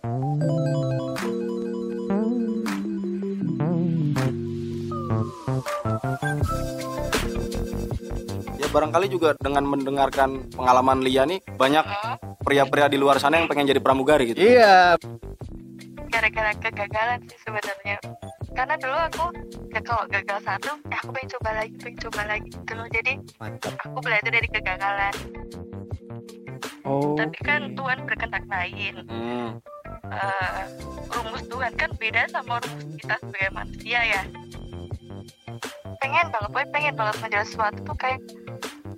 Ya barangkali juga dengan mendengarkan pengalaman Lia nih banyak pria-pria di luar sana yang pengen jadi pramugari gitu. Iya, gara-gara kegagalan sih sebenarnya karena dulu aku ya kalau gagal satu ya aku pengen coba lagi pengen coba lagi gitu loh jadi mantap. aku belajar dari kegagalan Oh, tapi kan Tuhan berkehendak lain Hmm. Eh, rumus Tuhan kan beda sama rumus kita sebagai manusia ya pengen banget pokoknya pengen banget menjadi sesuatu tuh kayak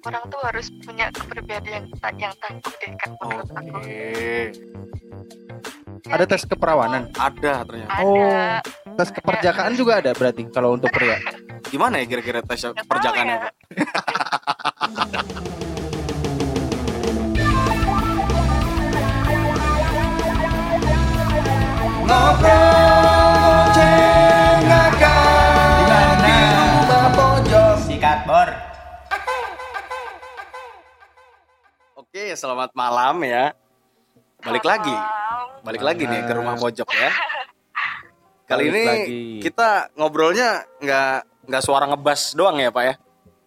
orang tuh harus punya kepribadian yang, yang tangguh deh kak menurut aku Ya, ada tes keperawanan. Ada ternyata. ada Oh. Tes keperjakaan juga ada berarti kalau untuk pria. Gimana ya kira-kira tes perjakaannya, ya. Pak? selamat malam ya. Balik lagi. Malam. Balik lagi nih ke rumah pojok ya. Kali Balik ini lagi. kita ngobrolnya nggak nggak suara ngebas doang ya, Pak ya.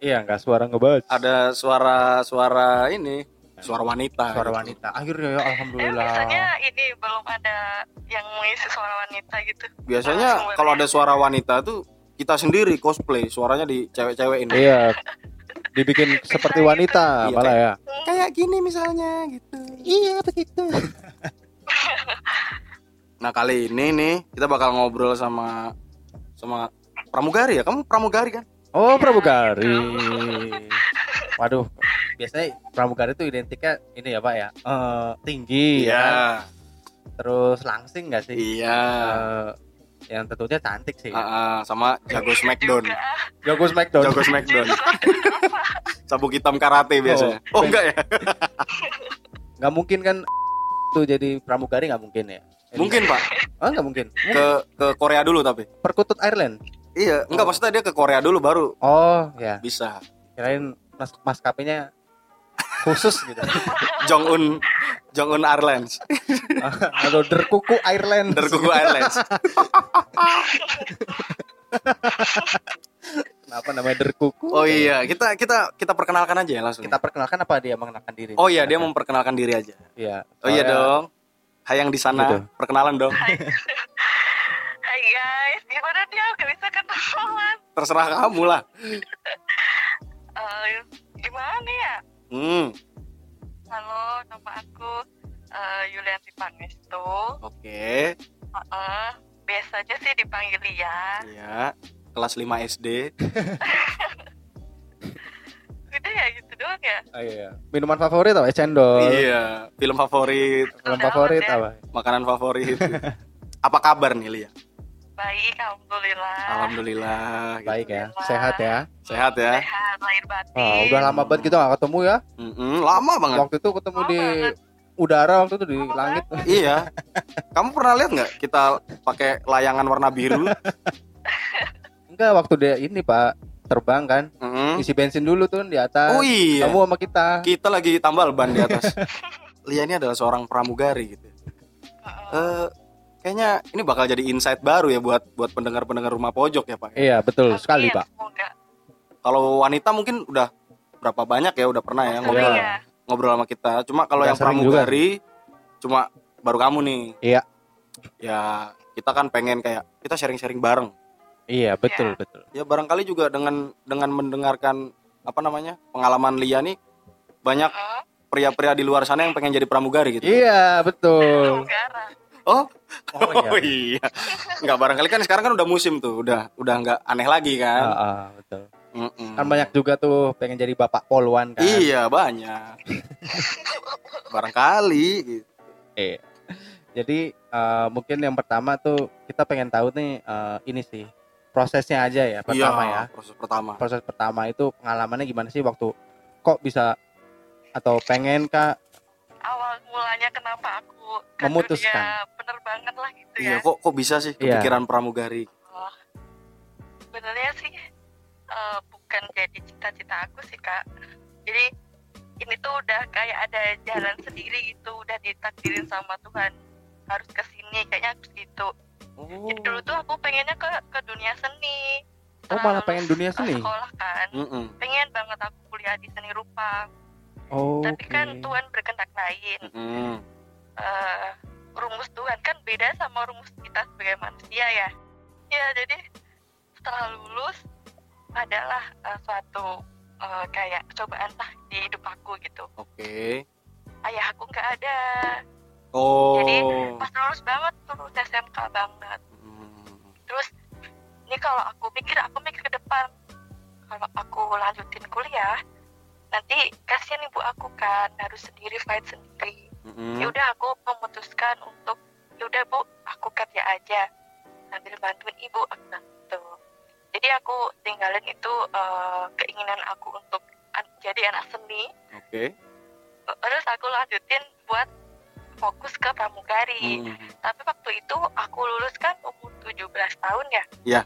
Iya, nggak suara ngebas. Ada suara-suara ini, suara wanita. suara gitu. wanita. Akhirnya ya Eh, alhamdulillah. biasanya ini belum ada yang mengisi suara wanita gitu. Biasanya kalau ada suara wanita tuh kita sendiri cosplay, suaranya di cewek-cewek ini. Iya. Dibikin seperti wanita Iya, malah ya. Kayak gini misalnya gitu. Iya, begitu. Nah, kali ini nih kita bakal ngobrol sama sama pramugari ya. Kamu pramugari kan? Oh, pramugari. Waduh, biasanya pramugari itu identiknya ini ya, Pak ya. Eh, tinggi ya. kan? Terus langsing nggak sih? Iya. Eh, yang tentunya cantik sih. Ah, ah, sama jago smackdown. Jago Smackdown. Jago smackdown. Sabuk hitam karate biasanya. Oh, enggak ya? Nggak mungkin kan tuh jadi pramugari nggak mungkin ya? Jadi- Mungkin, Pak. Oh, nggak mungkin. Ke ke Korea dulu tapi. Perkutut Ireland. Iya, enggak maksudnya dia ke Korea dulu baru Oh, ya. bisa. Kirain mas maskapainya khusus gitu. Jong Un Jong Un Airlines. Atau Derkuku Ireland. Derkuku Airlines. Kenapa namanya Derkuku? Oh iya, kita kita kita perkenalkan aja ya langsung. Kita perkenalkan apa dia mengenalkan diri? Oh iya, dia memperkenalkan diri aja. Iya. Oh iya dong. Hai yang di sana, Gitu. perkenalan dong. Hai guys, gimana dia gak bisa kenalan? Terserah kamu lah. Eh, gimana ya? Hmm, Halo, nama aku eh, Yulianti Pangestu. oke. Heeh, biasanya sih dipanggil Lia. Iya. Kelas 5 SD. Udah ya gitu doang ya. Oh, iya. Minuman favorit apa? Es cendol. Iya, film favorit, Film Udah, favorit apa? makanan favorit. Apa kabar nih Lia? Baik, alhamdulillah. Alhamdulillah. gitu. Baik ya. Sehat ya. Sehat ya. Sehat lahir batin. Oh, udah lama banget kita gak ketemu ya. Mm-mm, lama banget. Waktu itu ketemu Lama di banget. udara waktu itu di Lama langit. iya. Kamu pernah lihat nggak kita pakai layangan warna biru? Enggak, waktu dia ini Pak terbang kan. Mm-mm. Isi bensin dulu tuh di atas. Oh iya. Kamu sama kita. Kita lagi tambal ban di atas. Lia ini adalah seorang pramugari gitu. Heeh. Eh, kayaknya ini bakal jadi insight baru ya buat buat pendengar-pendengar rumah pojok ya Pak. Iya, betul sekali, Amin, Pak. Semoga. Kalau wanita mungkin udah berapa banyak ya udah pernah ya ngobrol ya. ngobrol sama kita. Cuma kalau yang pramugari cuma baru kamu nih. Iya. Ya kita kan pengen kayak kita sharing-sharing bareng. Iya, betul, betul. Ya barangkali juga dengan dengan mendengarkan apa namanya pengalaman Lia nih banyak pria-pria di luar sana yang pengen jadi pramugari gitu. Iya, betul. Pramugara. Oh, Oh, iya. oh iya. Nggak barangkali kan sekarang kan udah musim tuh, udah udah nggak aneh lagi kan. ah, betul. Mm-mm. Kan banyak juga tuh pengen jadi bapak polwan kan. Iya banyak. barangkali. Gitu. Iya. Jadi eh, mungkin yang pertama tuh kita pengen tahu nih eh, ini sih prosesnya aja ya pertama Iya, ya. Proses pertama. Proses pertama itu pengalamannya gimana sih waktu kok bisa atau pengen kak Awal mulanya kenapa aku ke Memutuskan. dunia bener banget lah gitu Iya, ya. kok kok bisa sih Iya. kepikiran pramugari? Oh, sebenarnya sih eh, bukan jadi cita-cita aku sih kak. Jadi ini tuh udah kayak ada jalan sendiri gitu, udah ditakdirin sama Tuhan. harus ke sini kayaknya harus gitu oh jadi dulu tuh aku pengennya ke ke dunia seni Oh, malah pengen dunia uh, seni? sekolah kan Mm-mm. pengen banget aku kuliah di seni rupa oh tapi kan oke. Tuhan berkehendak lain Mm-mm. Eh, rumus Tuhan. Kan beda sama rumus kita sebagai manusia ya. Ya jadi setelah lulus adalah eh, suatu eh, kayak cobaan lah di hidup aku gitu. Oke. ayah aku nggak ada. Oh. Jadi, pas lulus banget lulus SMK banget. Mm. terus ini kalau aku pikir aku mikir ke depan. Kalau aku lanjutin kuliah nanti kasihan ibu aku kan harus sendiri fight sendiri Mm-mm. ya udah aku memutuskan untuk ya udah bu aku kerja aja sambil bantuin ibu bilang gitu jadi aku tinggalin itu eh, keinginan aku untuk an- jadi anak seni Oke. terus aku lanjutin buat fokus ke pramugari Mm. tapi waktu itu aku lulus kan umur 17 tahun ya Iya.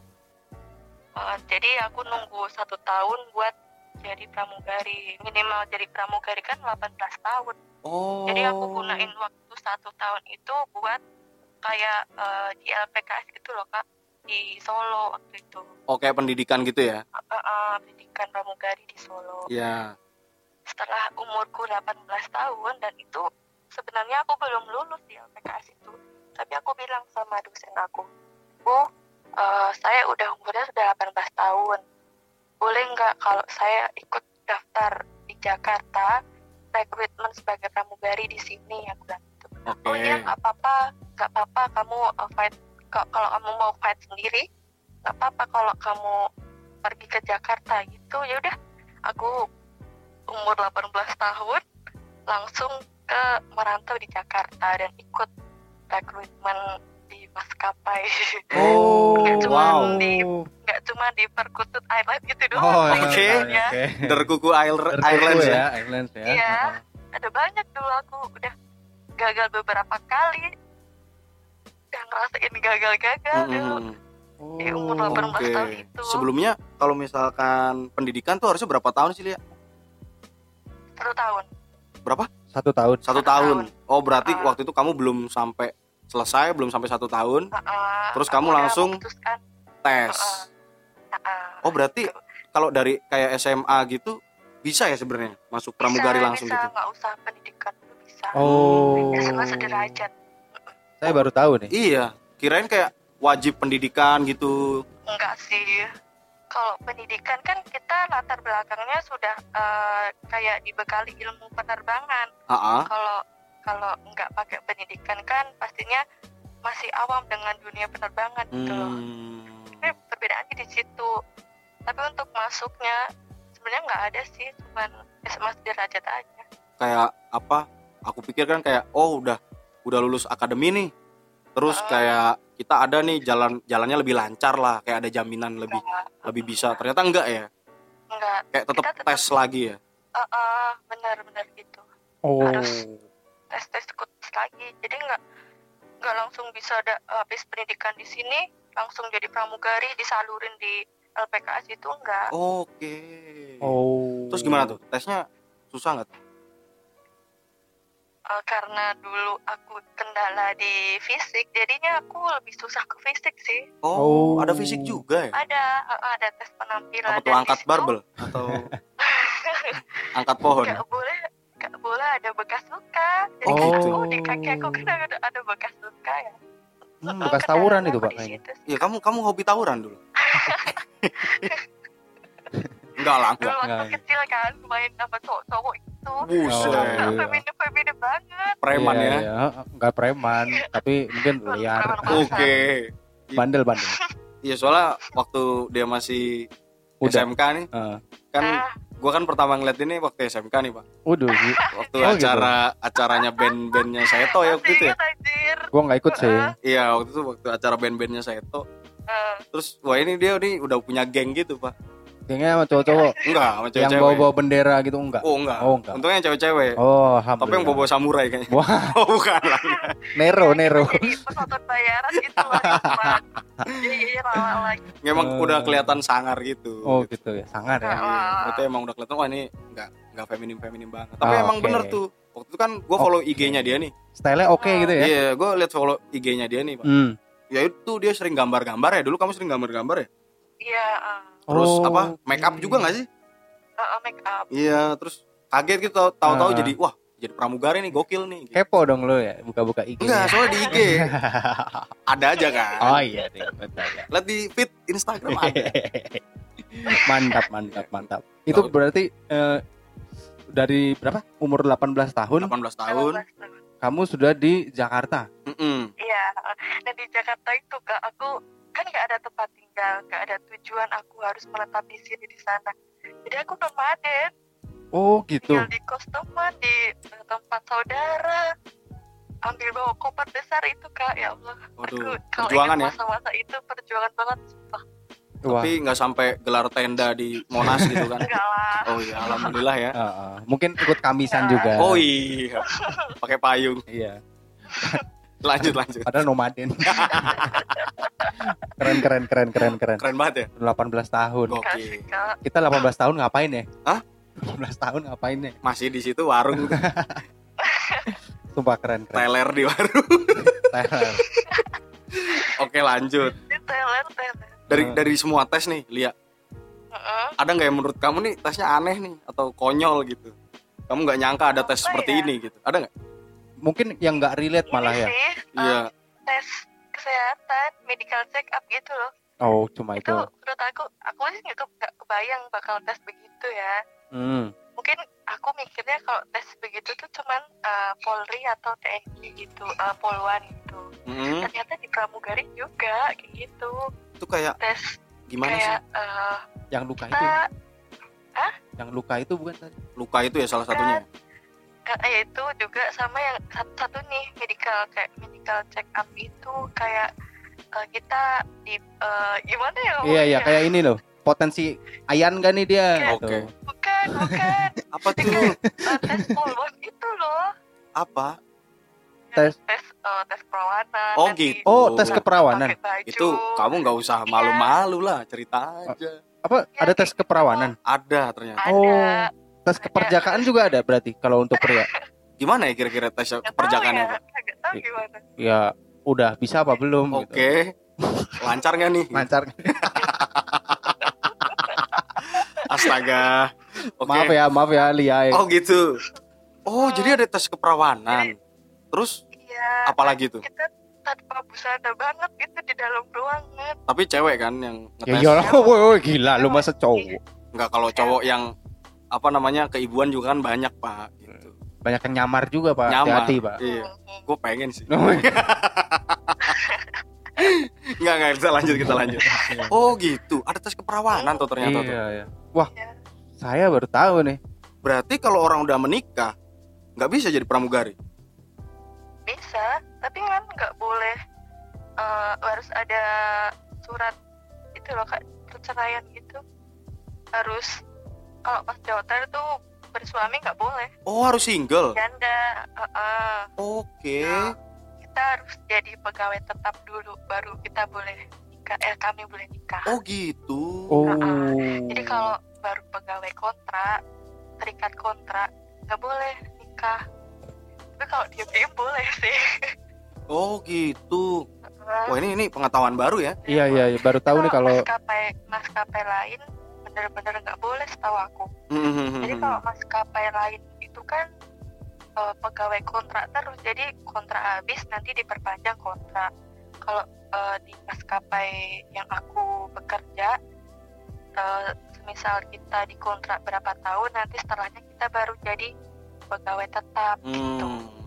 Eh, jadi aku nunggu satu tahun buat jadi pramugari minimal jadi pramugari kan 18 tahun Oh. jadi aku gunain waktu satu tahun itu buat kayak eh, di LPKS gitu loh kak di Solo waktu itu Oh, kayak pendidikan gitu ya? Eh, eh, pendidikan pramugari di Solo Iya. setelah umurku 18 tahun dan itu sebenarnya aku belum lulus di LPKS itu tapi aku bilang sama dosen aku bu eh, saya udah umurnya sudah 18 tahun boleh nggak kalau saya ikut daftar di Jakarta rekrutmen sebagai pramugari di sini? Aku bilang gitu. Oke. oh iya nggak apa-apa. Nggak apa-apa. Kamu uh, fight ka- kalau kamu mau fight sendiri nggak apa-apa kalau kamu pergi ke Jakarta gitu. Ya udah aku umur 18 tahun langsung ke merantau di Jakarta dan ikut rekrutmen di maskapai Oh, Nggak cuma wow. di- nggak cuma di Perkutut Island gitu doang Oh, Oke. oke. sebenarnya. oke. Derkuku Air- Terkuku Islands ya. ya, Islands ya. Iya. ada banyak dulu aku udah gagal beberapa kali udah ngerasain gagal-gagal dulu Mm-mm. di umur Oh, 18 Oke. tahun itu Sebelumnya kalau misalkan pendidikan tuh harusnya berapa tahun sih, Lia? satu tahun Berapa? Satu tahun. Satu Satu tahun. tahun. Oh, berarti Ah. waktu itu kamu belum sampai selesai, belum sampai satu tahun, Heeh, Terus kamu langsung memutuskan, tes. heeh. Heeh. Oh, berarti kalau dari kayak SMA gitu bisa ya sebenarnya masuk pramugari bisa, langsung bisa, gitu. nggak usah pendidikan bisa Oh. sederajat Saya baru tahu nih. Iya, kirain kayak wajib pendidikan gitu. enggak sih kalau pendidikan kan kita latar belakangnya sudah eh, kayak dibekali ilmu penerbangan Ah, kalau kalau nggak pakai pendidikan kan pastinya masih awam dengan dunia penerbangan gitu loh Hmm. tapi perbedaannya di situ tapi untuk masuknya sebenarnya nggak ada sih cuman SMA sederajat aja Kayak apa? Aku pikir kan kayak oh udah udah lulus akademi nih. Terus Ah. kayak kita ada nih jalan jalannya lebih lancar lah, kayak ada jaminan lebih Nggak, lebih bisa. Ternyata enggak ya. nggak Kayak tetap tes lagi ya. Eh, eh, benar-benar gitu Oh. Harus. Lagi jadi nggak nggak langsung bisa ada habis pendidikan di sini langsung jadi pramugari disalurin di LPKS itu enggak Oke. Oh. Terus gimana tuh? Tesnya susah nggak? tuh? Eh, karena dulu aku kendala di fisik jadinya aku lebih susah ke fisik sih Oh, Oh. ada fisik juga ya? ada eh, ada tes penampilan Apa tuh angkat barbel atau angkat pohon? nggak boleh boleh ada bekas luka jadi Oh, kan gitu. aku di kaki aku kan ada, ada bekas luka ya Hmm, bekas tawuran itu, Pak, kayaknya. Iya, kamu kamu hobi tawuran dulu. enggak lah, dulu enggak. waktu Nggak. kecil kan main sama cowok-cowok itu Buset. Oh, iya. feminin feminin banget Preman Iya, ya. iya. Nggak preman, tapi mungkin liar. Oke. Bandel bandel. Iya, soalnya waktu dia masih Udah. SMK nih, Heeh. kan Ah, gua kan pertama ngeliat ini waktu SMK nih, Pak. Udah, Gi. Waktu Oh, gitu. acara acaranya band-bandnya Seto ya waktu itu ya. anjir gua nggak ikut sih. Iya, waktu itu waktu acara band-bandnya Seto. Eh, Terus wah ini dia nih udah punya geng gitu, Pak. Kayaknya sama cowok-cowok Enggak, sama yang cewek-cewek. bawa-bawa bendera gitu enggak. Oh, enggak. Oh, enggak. Untungnya cewek-cewek. Oh, Tapi yang alhamdulillah. bawa samurai kayaknya. Wah, Oh, bukan lah. Nero, Nero. jadi penonton bayaran gitu loh iya iya lagi Memang Eh. udah kelihatan sangar gitu. Oh, gitu ya. Sangar ya. Wah. Itu emang udah kelihatan wah ini enggak enggak feminim-feminim banget. Tapi Oh, emang oke. bener tuh waktu itu kan gue follow IG-nya dia nih Style oke gitu ya. iya gue liat follow IG-nya dia nih pak Hmm. ya itu dia sering gambar-gambar ya dulu kamu sering gambar-gambar ya Iya, uh, terus Oh, apa make up juga nggak sih uh, uh, make up. iya terus kaget gitu tahu- tahu-tahu Ah. jadi wah jadi pramugari nih gokil nih gitu. Kepo dong lo ya, buka-buka IG. enggak soalnya di IG ada aja kan Oh iya deh, betul ya. lihat di feed Instagram ada mantap, mantap, mantap. Itu berarti eh, dari berapa? Umur 18 tahun 18 tahun 18 tahun. kamu sudah di Jakarta. Iya, uh, dan di Jakarta itu kak aku kan nggak ada tempat tinggal, nggak ada tujuan aku harus menetap di sini di sana. Jadi aku nomaden, Oh gitu. tinggal di kos teman di uh, tempat saudara, ambil bawa koper besar itu kak, ya Allah. Waduh, aku kalau perjuangan ya masa-masa itu perjuangan banget, sumpah. Wah. tapi nggak sampai gelar tenda di Monas gitu kan Enggak lah. oh iya alhamdulillah ya Ah, ah. mungkin ikut kamisan juga. oh iya pakai payung iya. lanjut lanjut Padahal nomaden. keren keren keren keren keren. keren banget ya 18 tahun. Kak. Kita 18 tahun ngapain ya? Hah? 18 tahun ngapain ya? masih di situ warung Sumpah keren keren. teler di warung Teler. oke lanjut Di teler, teler. dari Hmm. dari semua tes nih lihat Heeh. ada nggak yang menurut kamu nih tesnya aneh nih atau konyol gitu kamu nggak nyangka ada tes Apa seperti ya? ini gitu ada nggak Mungkin yang nggak relate malah Ini ya. sih, um, iya tes kesehatan, medical check up gitu loh. Oh cuma itu itu. menurut aku aku sih nggak ke- nggak kebayang bakal tes begitu ya Hmm. mungkin aku mikirnya kalau tes begitu tuh cuman uh, Polri atau TNI gitu uh, Polwan gitu Mm-mm. ternyata di pramugari juga kayak gitu itu kayak tes gimana sih kayak uh, Yang luka itu. kita Yang luka itu bukan tadi. luka itu ya salah satunya uh, ya itu juga sama yang satu, satu nih medical kayak medical check up itu kayak uh, kita di uh, gimana ya Iya iya kayak ini loh. Potensi ayan gak nih dia? Oke. gitu. bukan bukan apa tuh uh, tes Polwan itu loh apa Tes. tes uh, tes perawanan Oh, gitu. Oh tes keperawanan. itu kamu nggak usah malu-malu lah cerita aja Apa ada tes keperawanan? ada ternyata ada Oh. Tes keperjakaan juga ada berarti kalau untuk pria. gimana ya kira-kira tes tahu keperjakaannya ya, pak? nggak tahu gimana. Ya udah bisa apa belum? oke. Gitu. lancar nggak nih? Lancar. astaga. Oke. Maaf ya, maaf ya Lia. oh gitu. Oh jadi ada tes keperawanan. Terus iya apalagi tuh? kita tanpa busana banget gitu di dalam ruangan. Tapi cewek kan yang Ya ngetes? iyalah, woi, woi, gila lu masa cowok. nggak kalau cowok yang apa namanya keibuan juga kan banyak pak gitu Banyak yang nyamar juga, Pak. Nyamar. Hati-hati, Pak. iya gue pengen sih Oh, nggak nggak kita lanjut kita lanjut oh gitu ada tes keperawanan tuh ternyata tuh iya, iya. Wah, Iya. saya baru tahu nih. berarti kalau orang udah menikah nggak bisa jadi pramugari bisa tapi kan nggak boleh eh, harus ada surat itu loh kak perceraian gitu harus kalau pas jawatan tuh bersuami nggak boleh. Oh harus single? Janda eh, eh. oke. Nah, kita harus jadi pegawai tetap dulu baru kita boleh nikah. Eh kami boleh nikah. Oh gitu. Oh. jadi kalau baru pegawai kontrak terikat kontrak nggak boleh nikah. Tapi kalau diem boleh sih. Oh gitu. Wah ini ini pengetahuan baru ya. Iya, iya, iya, baru tahu nih kalau maskapai maskapai lain bener-bener nggak boleh setahu aku Hmm, jadi kalau maskapai lain itu kan eh, pegawai kontrak terus jadi kontrak habis nanti diperpanjang kontrak kalau eh, di maskapai yang aku bekerja eh, misal kita dikontrak berapa tahun nanti setelahnya kita baru jadi pegawai tetap gitu Hmm.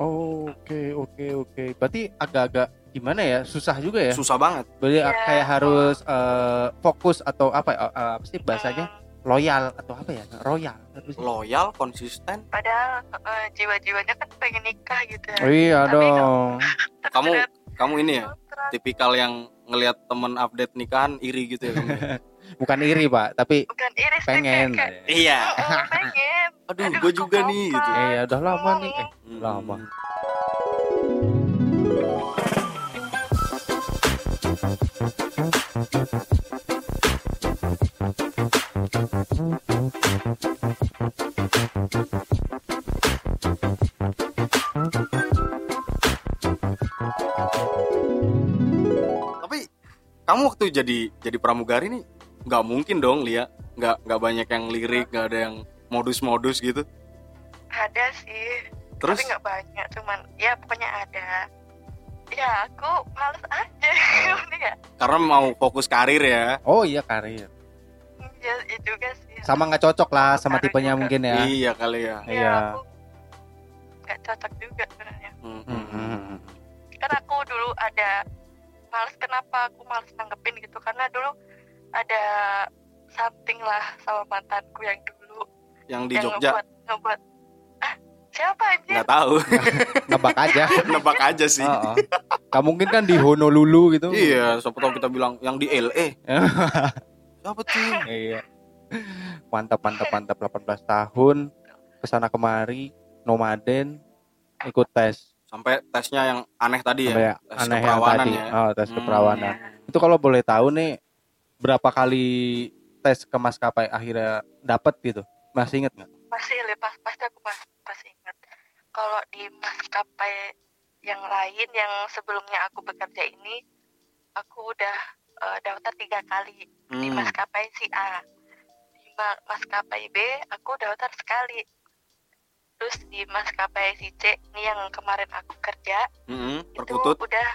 Oh, oke, oke, oke. Berarti agak-agak gimana ya? Susah juga ya. susah banget Berarti Iya. kayak harus eh, fokus atau apa ya? eh, apa sih bahasanya? Hmm, Loyal atau apa ya? Royal. Loyal konsisten padahal eh, jiwa-jiwanya kan pengen nikah gitu ya Oh, iya Tapi dong. kamu kamu ini ya tipikal yang ngelihat temen update nikahan iri gitu ya kamu? Bukan iri, Pak, tapi bukan sih, pengen. kayak, iya "Oh, pengen aduh Aduh, gue juga nih gitu. Eh, ya udah lama nih. Eh, Hmm. lama. kamu waktu jadi jadi pramugari nih nggak mungkin dong Lia. Nggak nggak banyak yang lirik nggak ada yang modus-modus gitu. Ada sih terus? tapi nggak banyak cuman ya pokoknya ada ya aku males aja. Ini ya karena mau fokus karir ya Oh iya karir. ya, ya juga sih Sama nggak cocok lah sama Karir tipenya juga. mungkin ya. iya kali ya ya Iya. aku nggak cocok juga sebenarnya Hmm. Hmm. kan aku dulu ada males kenapa aku males nanggepin gitu karena dulu ada something lah sama mantanku yang dulu yang di yang Jogja ngebuat ngebuat siapa anjir nggak tahu Nebak aja. nebak aja sih Oh, oh. Gak mungkin kan di Honolulu gitu. iya siapa tahu kita bilang yang di LA siapa tuh Iya. Mantap mantap mantap 18 tahun ke sana kemari nomaden ikut tes sampai tesnya yang aneh tadi sampai ya tes aneh yang keperawanan tadi. ya Oh, tes Hmm. keperawanan. Itu kalau boleh tahu nih berapa kali tes ke maskapai akhirnya dapat gitu? Masih inget nggak? masih lepas pasti aku pas pasti kalau di maskapai yang lain yang sebelumnya aku bekerja ini aku udah eh, daftar tiga kali di Hmm. maskapai si A. Di ma- maskapai B aku daftar sekali. Terus di maskapai si C ini yang kemarin aku kerja Mm-mm, itu perkutut. udah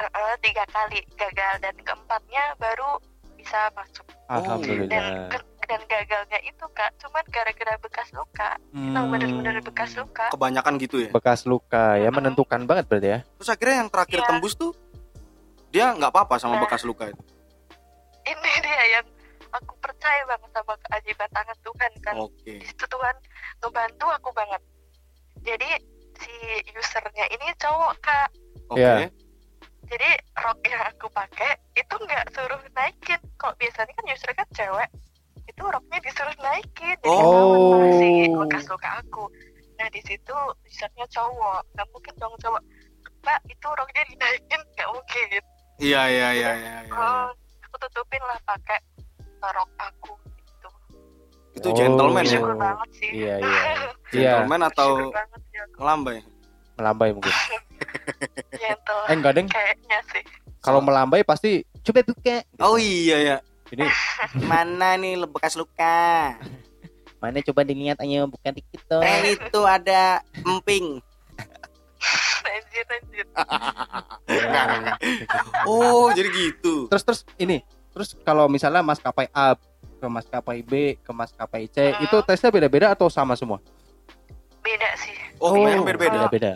eh, tiga kali gagal. Dan keempatnya baru bisa masuk. Dan Alhamdulillah. ke- dan gagalnya itu kak. Cuman gara-gara bekas luka. Hmm, bener-bener bekas luka. Kebanyakan gitu ya? Bekas luka ya menentukan banget berarti ya. terus akhirnya yang terakhir Iya. tembus tuh dia nggak apa-apa sama Nah. bekas luka itu? Ini dia yang aku percaya banget sama keajaiban tangan Tuhan kan oke. Di situ Tuhan ngebantu aku banget. Jadi si usernya ini cowok kak. Oke. Iya. jadi rok yang aku pakai itu nggak suruh naikin. Kalau biasanya kan user kan cewek itu roknya disuruh naikin. Jadi Oh. si bekas luka aku. Nah di situ usernya cowok. Nggak mungkin dong cowok mbak itu roknya dinaikin. Nggak mungkin. Iya iya iya iya iya. oh aku tutupin lah pakai rok aku gitu. Itu Oh. gentleman ya? Banget sih. Iya iya. Iya, gentleman atau aku. melambai? Melambai mungkin. gentle. Eh enggak deng, kayaknya sih. Kalau melambai pasti coba buka. oh iya ya Ini mana nih bekas luka? Mana coba dilihat aja buka dikit dong. eh itu ada emping. Anjir anjir oh jadi gitu. Terus terus ini. Terus kalau misalnya maskapai A ke maskapai B ke maskapai C Hmm. itu tesnya beda-beda atau sama semua? Beda sih. Oh, kebanyakan beda-beda. Beda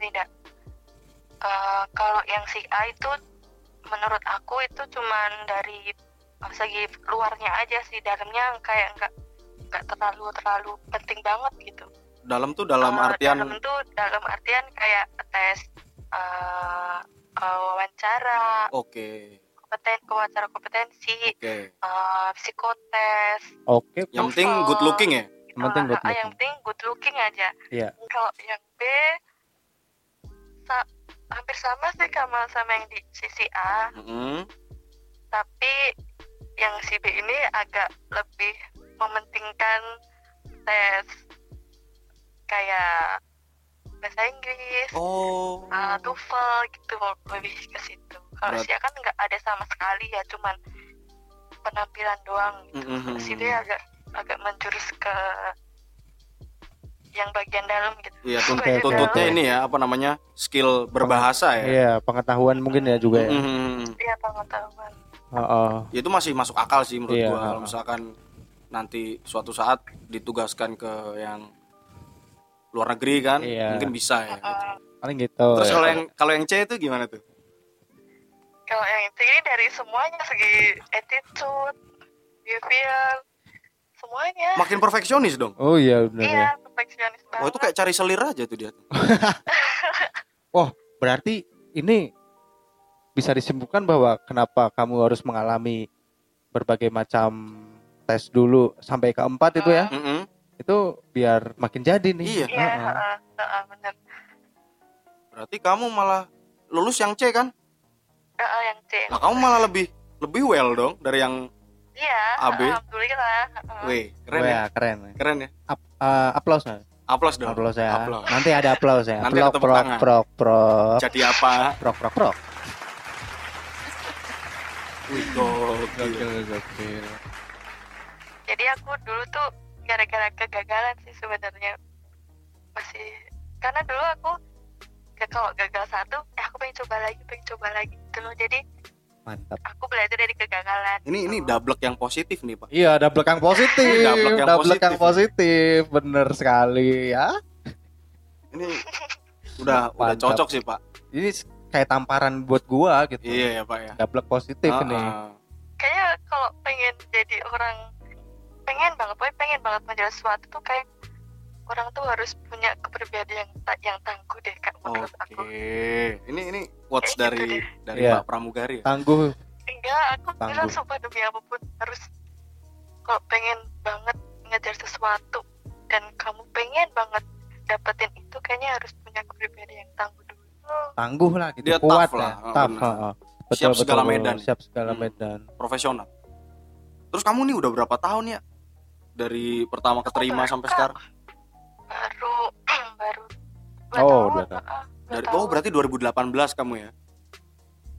beda. Eh, kalau yang si A itu menurut aku itu cuman dari eh, segi luarnya aja sih dalamnya kayak nggak nggak terlalu terlalu penting banget gitu. Dalam tuh dalam Eh, artian dalam tuh dalam artian kayak tes eh, eh, wawancara. Oke. Kompeten wawancara kompetensi oke. eh, psikotes. Oke yang penting good looking ya? Gitu. Yang penting good Ah, yang looking. penting good looking aja. Iya. kalau yang B sa- hampir sama sih sama sama yang di sisi A. Mm-mm. tapi yang si B ini agak lebih mementingkan tes kayak bahasa Inggris oh uh, TOEFL gitu lebih ke situ kalau si A kan nggak ada sama sekali ya cuman penampilan doang gitu Mm-mm. Kalau si B agak agak menjurus ke yang bagian dalam gitu Iya, tun- Oke, oke, tuntutnya oke. ini ya apa namanya skill berbahasa ya. iya pengetahuan mungkin ya juga ya Mhm. iya pengetahuan Oh, oh. Ya, Itu masih masuk akal sih menurut Iya. gua kalau misalkan nanti suatu saat ditugaskan ke yang luar negeri kan, Iya. mungkin bisa ya. gitu. Uh, paling gitu Terus ya. kalau yang kalau yang C itu gimana tuh? kalau yang itu ini dari semuanya segi attitude behavior semuanya Makin perfeksionis dong. oh iya benar ya iya perfeksionis banget Oh itu kayak cari selir aja tuh dia. berarti ini bisa disimpulkan bahwa kenapa kamu harus mengalami berbagai macam tes dulu sampai keempat itu ya Mhm. itu biar makin jadi nih Iya. iya Heeh. heeh, heeh, bener Berarti kamu malah lulus yang C kan? Heeh, yang C Nah, kamu malah lebih lebih well dong dari yang iya AB. alhamdulillah heeh. W. Keren Wah, ya? keren Keren ya? Ap- eh, aplaus nggak? Aplaus dong. aplaus ya Aplaus. nanti ada aplaus ya Nanti prok prok tangan. prok prok Jadi apa? prok prok prok Wih, gokil. Gokil, gokil. jadi aku dulu tuh gara-gara kegagalan sih sebenarnya masih karena dulu aku ya kalau gagal satu eh aku pengen coba lagi pengen coba lagi gitu loh jadi Mantap. aku belajar dari kegagalan Ini ini gitu. double yang positif nih, Pak. Iya, double yang positif. Double yang Double yang positif. positif. Bener sekali ya. Ini udah udah Mantap. cocok sih, Pak. Ini kayak tamparan buat gua gitu. Iya ya, Pak ya. Double positif Ah, nih. ah. kayaknya kalau pengen jadi orang pengen banget pokoknya pengen banget menjadi sesuatu tuh kayak orang tuh harus punya kepribadian yang ta- yang tangguh deh kak menurut Oke. aku Ini ini quotes Kayak gitu dari deh. dari Iya. Pak Pramugari ya. Tangguh. enggak aku Tangguh. bilang sumpah demi apa pun harus kalau pengen banget ngejar sesuatu dan kamu pengen banget dapetin itu kayaknya harus punya kepribadian yang tangguh Tangguh lah gitu. Dia Kuat tough lah, lah. ah, Tough. Betul, Siap betul, segala betul. medan. Siap segala Hmm. medan. Profesional. Terus kamu nih udah berapa tahun ya? Dari pertama keterima baru, sampai sekarang? baru baru dua Oh, tahun, dua tahun. ah, dua Dari tahun. oh berarti 2018 kamu ya?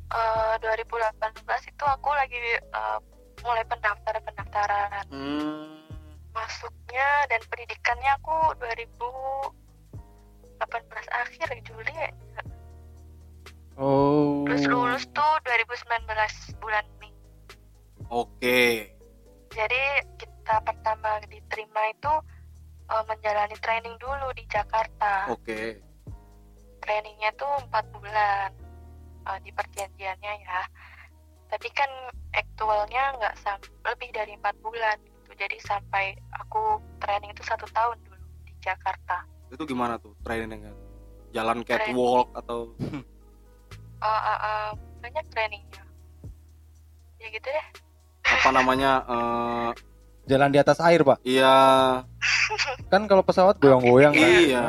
Eh, 2018 itu aku lagi eh, mulai pendaftaran pendaftaran Hmm. masuknya dan pendidikannya aku 2018 akhir Juli ya Oh. terus lulus tuh 2019 bulan Mei Oke. jadi kita pertama diterima itu eh, menjalani training dulu di Jakarta Oke. trainingnya tuh empat bulan eh, di perjanjiannya ya tapi kan aktualnya nggak sam- lebih dari empat bulan gitu jadi sampai aku training itu satu tahun dulu di Jakarta Itu gimana tuh trainingnya? Jalan catwalk atau Eh, eh, eh, banyak trainingnya ya gitu deh apa namanya? eh Jalan di atas air, Pak. iya, Kan kalau pesawat goyang-goyang kan. iya.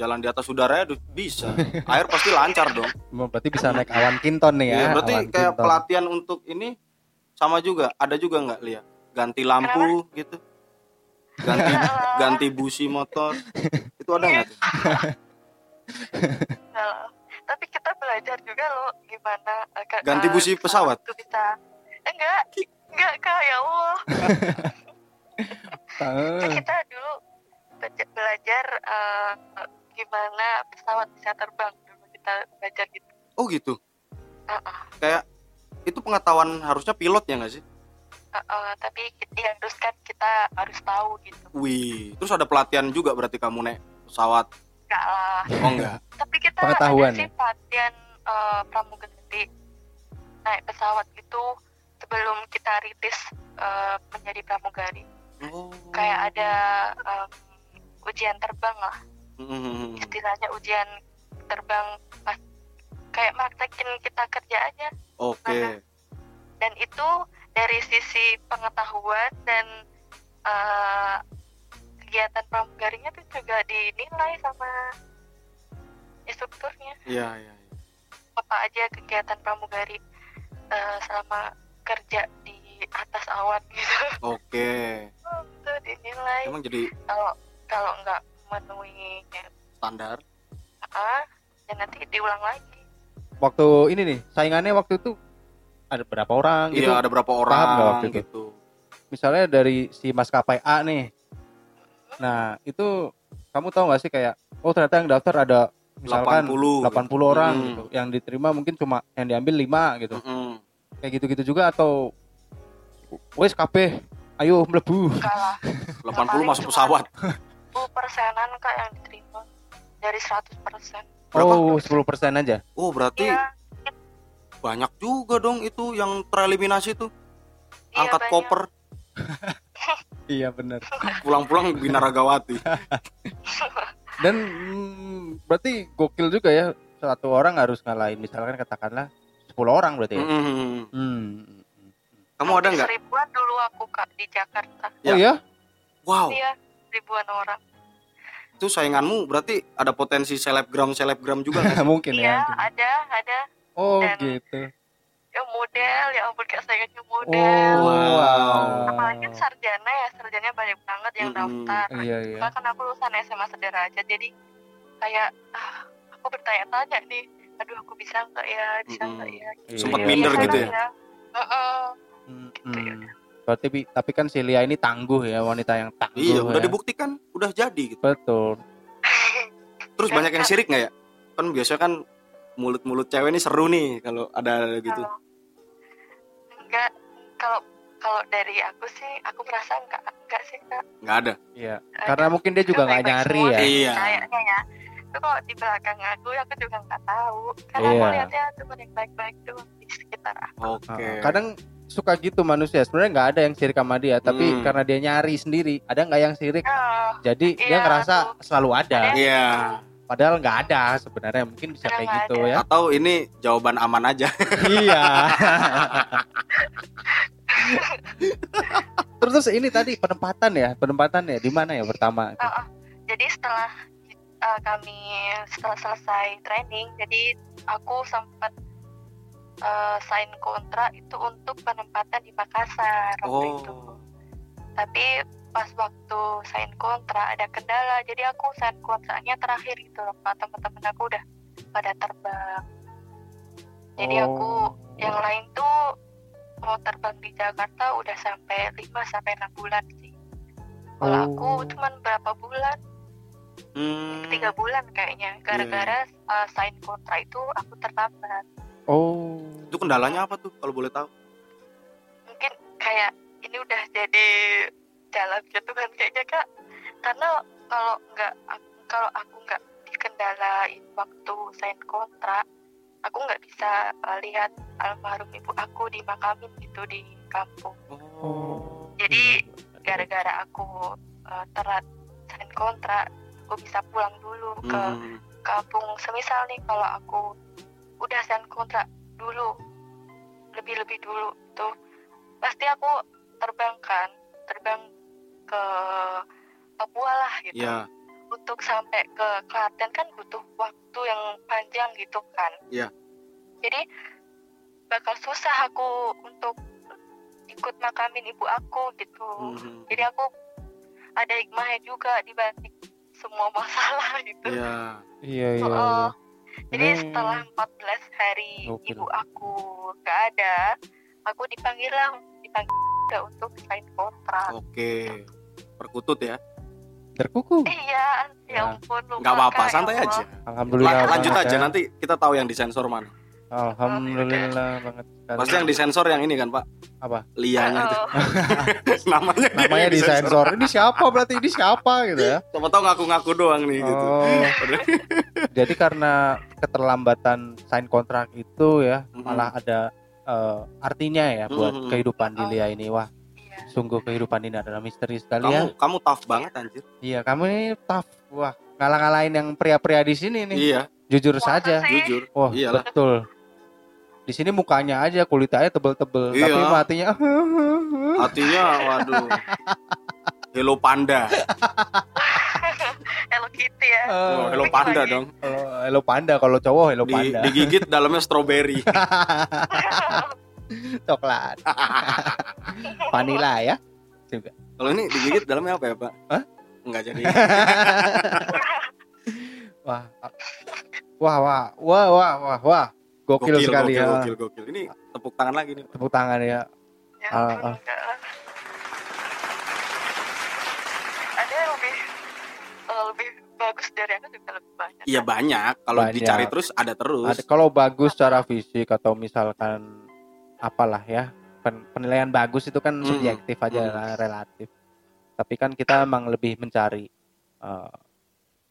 Jalan di atas udara ya bisa. Air pasti lancar dong. Berarti bisa naik awan kinton nih ya. Iya, berarti awan kayak kinton. pelatihan untuk ini sama juga. Ada juga nggak lihat? Ganti lampu gitu. Ganti ganti busi motor. Itu ada nggak tuh? Tapi kita belajar juga loh gimana eh, ke- Ganti eh, busi pesawat? itu bisa enggak enggak kak ya Allah Kan kita dulu belajar, belajar eh, gimana pesawat bisa terbang dulu kita belajar gitu Oh gitu. Uh-uh. Kayak itu pengetahuan harusnya pilot ya nggak sih? Uh-uh, tapi kita diharuskan kita harus tahu gitu Wih, terus ada pelatihan juga berarti kamu naik pesawat. Enggak lah Oh enggak. tapi kita Pengetahuan ada sih ya? pelatihan eh, pramugari naik pesawat itu sebelum kita ritis eh, menjadi pramugari Oh. kayak ada em, ujian terbang lah Hmm. istilahnya ujian terbang pas kayak praktekin kita kerja aja Oke. dan itu dari sisi pengetahuan dan eh, kegiatan pramugarinya tuh juga dinilai sama instrukturnya Iya, iya. iya. apa aja kegiatan pramugari eh, selama kerja di atas awan gitu Oke. itu dinilai Emang jadi kalau kalau nggak memenuhi standar. ah ya nanti diulang lagi Waktu ini nih, saingannya waktu itu ada berapa orang gitu. Iya, ada berapa orang waktu itu? gitu. Misalnya dari si maskapai A nih. Nah, itu kamu tahu nggak sih kayak oh ternyata yang daftar ada misalkan 80. 80 orang Hmm. gitu. Yang diterima mungkin cuma yang diambil 5 gitu. Mm-mm. Kayak gitu-gitu juga atau wes kabeh ayo mlebu. kalah 80 masuk pesawat. 10 persenan kak yang diterima dari 100 persen Berapa? Oh, 10% aja. Oh, berarti iya banyak juga dong itu yang tereliminasi tuh. iya, Angkat banyak. koper, Iya benar. pulang-pulang binaragawati. Dan mm, berarti gokil juga ya satu orang harus ngalahin misalkan katakanlah 10 orang berarti ya. Mm-mm. Hmm. Kamu ada nggak? seribuan dulu aku kak di Jakarta Ya. Oh ya? Wow, iya ribuan orang itu sainganmu berarti ada potensi selebgram selebgram juga? Mungkin iya ya. ada ada Oh Dan- gitu. Ya model ya ampun kayak Oh, model wow. apalagi kan sarjana ya sarjana banyak banget yang Mm-mm. daftar Iya iya. Soalnya kan aku lulusan SMA sederajat jadi kayak ah, aku bertanya-tanya nih aduh aku bisa nggak ya bisa nggak ya Iya. Sempet Iya. minder Iya, gitu kan ya? Heeh. Hmm. Berarti bi- tapi kan si Lia ini tangguh ya, wanita yang tangguh. Iya, udah ya. dibuktikan, udah jadi gitu. Betul. Terus banyak yang sirik nggak ya? Kan biasanya kan mulut-mulut cewek ini seru nih kalau ada gitu. Enggak kalau kalau dari aku sih aku merasa enggak enggak sih kak Nggak ada. Iya. Karena mungkin dia juga Itu nggak baik-baik nyari ya. Iya. kayaknya ya itu kalau di belakang aku aku juga nggak tahu karena aku Iya. lihatnya cuma yang baik-baik doang di sekitar aku Oke. Heeh. Kadang suka gitu manusia. Sebenarnya nggak ada yang sirik sama dia, tapi Hmm. karena dia nyari sendiri, ada nggak yang sirik? Oh, Jadi dia Iya, ngerasa tuh. selalu ada. Ada. Iya. Padahal nggak ada sebenarnya. Mungkin bisa Padahal kayak gitu ada. ya. Atau ini jawaban aman aja. iya. terus terus ini tadi penempatan ya, penempatan ya di mana ya pertama? oh, oh. jadi setelah uh, kami setelah selesai training jadi aku sempat uh, sign kontrak itu untuk penempatan di Makassar waktu itu Oh. tapi pas waktu sign kontrak ada kendala jadi aku sign kontraknya terakhir gitu loh Pak. teman-teman aku udah pada terbang jadi aku Oh. yang lain tuh mau terbang di Jakarta udah sampai 5 sampai 6 bulan sih kalau aku Oh. cuman berapa bulan Hmm. tiga bulan kayaknya gara-gara uh, sign kontrak itu aku terlambat Oh. Itu kendalanya apa tuh kalau boleh tahu? mungkin kayak ini udah jadi jalan gitu kan kayaknya kak karena kalau nggak kalau aku nggak dikendalain waktu sign kontrak aku nggak bisa uh, lihat almarhum ibu aku dimakamin gitu di kampung Oh. Jadi, gara-gara aku uh, telat sign kontrak aku bisa pulang dulu ke Hmm. kampung semisal nih kalau aku udah sign kontrak dulu lebih-lebih dulu tuh pasti aku terbang kan terbang ke Papua lah gitu Iya. untuk sampai ke Klaten kan butuh waktu yang panjang gitu kan Iya. jadi bakal susah aku untuk ikut makamin ibu aku gitu Hmm. jadi aku ada hikmahnya juga di balik semua masalah gitu Iya. Iya iya. Iya. jadi Hmm. setelah 14 hari Gokil. ibu aku gak ada, aku dipanggil lah, dipanggil juga untuk sign kontrak. Oke. Perkutut ya. Terkuku. Iya, Ya. ya ampun lupa. Nggak apa-apa, ya santai Allah. aja. Alhamdulillah. La- lanjut aja ya. nanti kita tahu yang disensor mana. Alhamdulillah banget sekali. Pasti yang disensor yang ini kan, Pak? Apa? Lianya itu. Oh, Namanya Namanya disensor. Ini siapa berarti ini siapa gitu ya? Siapa tahu ngaku-ngaku doang nih gitu. Oh. Jadi karena keterlambatan sign kontrak itu ya Mhm. malah ada eh, artinya ya buat Mhm. kehidupan di Lia ini. Wah. Sungguh kehidupan ini adalah misteri sekali ya. Kamu kamu tough banget anjir. Iya, kamu ini tough. Wah, ngalah-ngalahin yang pria-pria di sini nih. Iya, Jujur Masa saja. jujur. Wah, Iyalah. betul. Di sini mukanya aja kulitnya tebel-tebel, Iya. tapi matinya Hatinya waduh. Hello Panda. Hello Kitty ya. Oh, Hello Lagi Panda lagi. dong. Kalau hello panda kalau cowok hello Di, panda. digigit dalamnya strawberry. Coklat. Vanilla ya. Kalau ini digigit dalamnya apa ya, Pak? Hah? Enggak jadi. Wah. Wah, wah, wah, wah, wah, wah. Gokil, sekali gokil, ya. gokil, gokil. Ini tepuk tangan lagi nih. Tepuk tangan ya. Ya Ah, ah. enggak lah. Ada yang lebih eh, lebih bagus dari aku juga lebih banyak. Iya banyak. Kalau dicari terus ada terus. Ada, kalau bagus secara fisik atau misalkan apalah ya pen- penilaian bagus itu kan Hmm, subjektif aja lah, relatif. Tapi kan kita emang lebih mencari eh,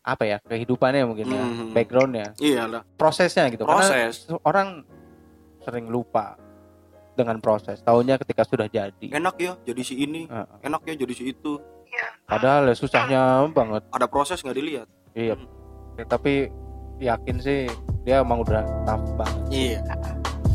apa ya kehidupannya mungkin ya, Hmm. backgroundnya, Iya lah. prosesnya gitu. Karena Proses. orang sering lupa dengan proses. Tahunya ketika sudah jadi. Enak ya jadi si ini. Heeh. Enak ya jadi si itu. Iya. Padahal ya susahnya banget. Ada proses nggak dilihat. Iya. Ya, tapi yakin sih dia emang udah tough banget, Iya.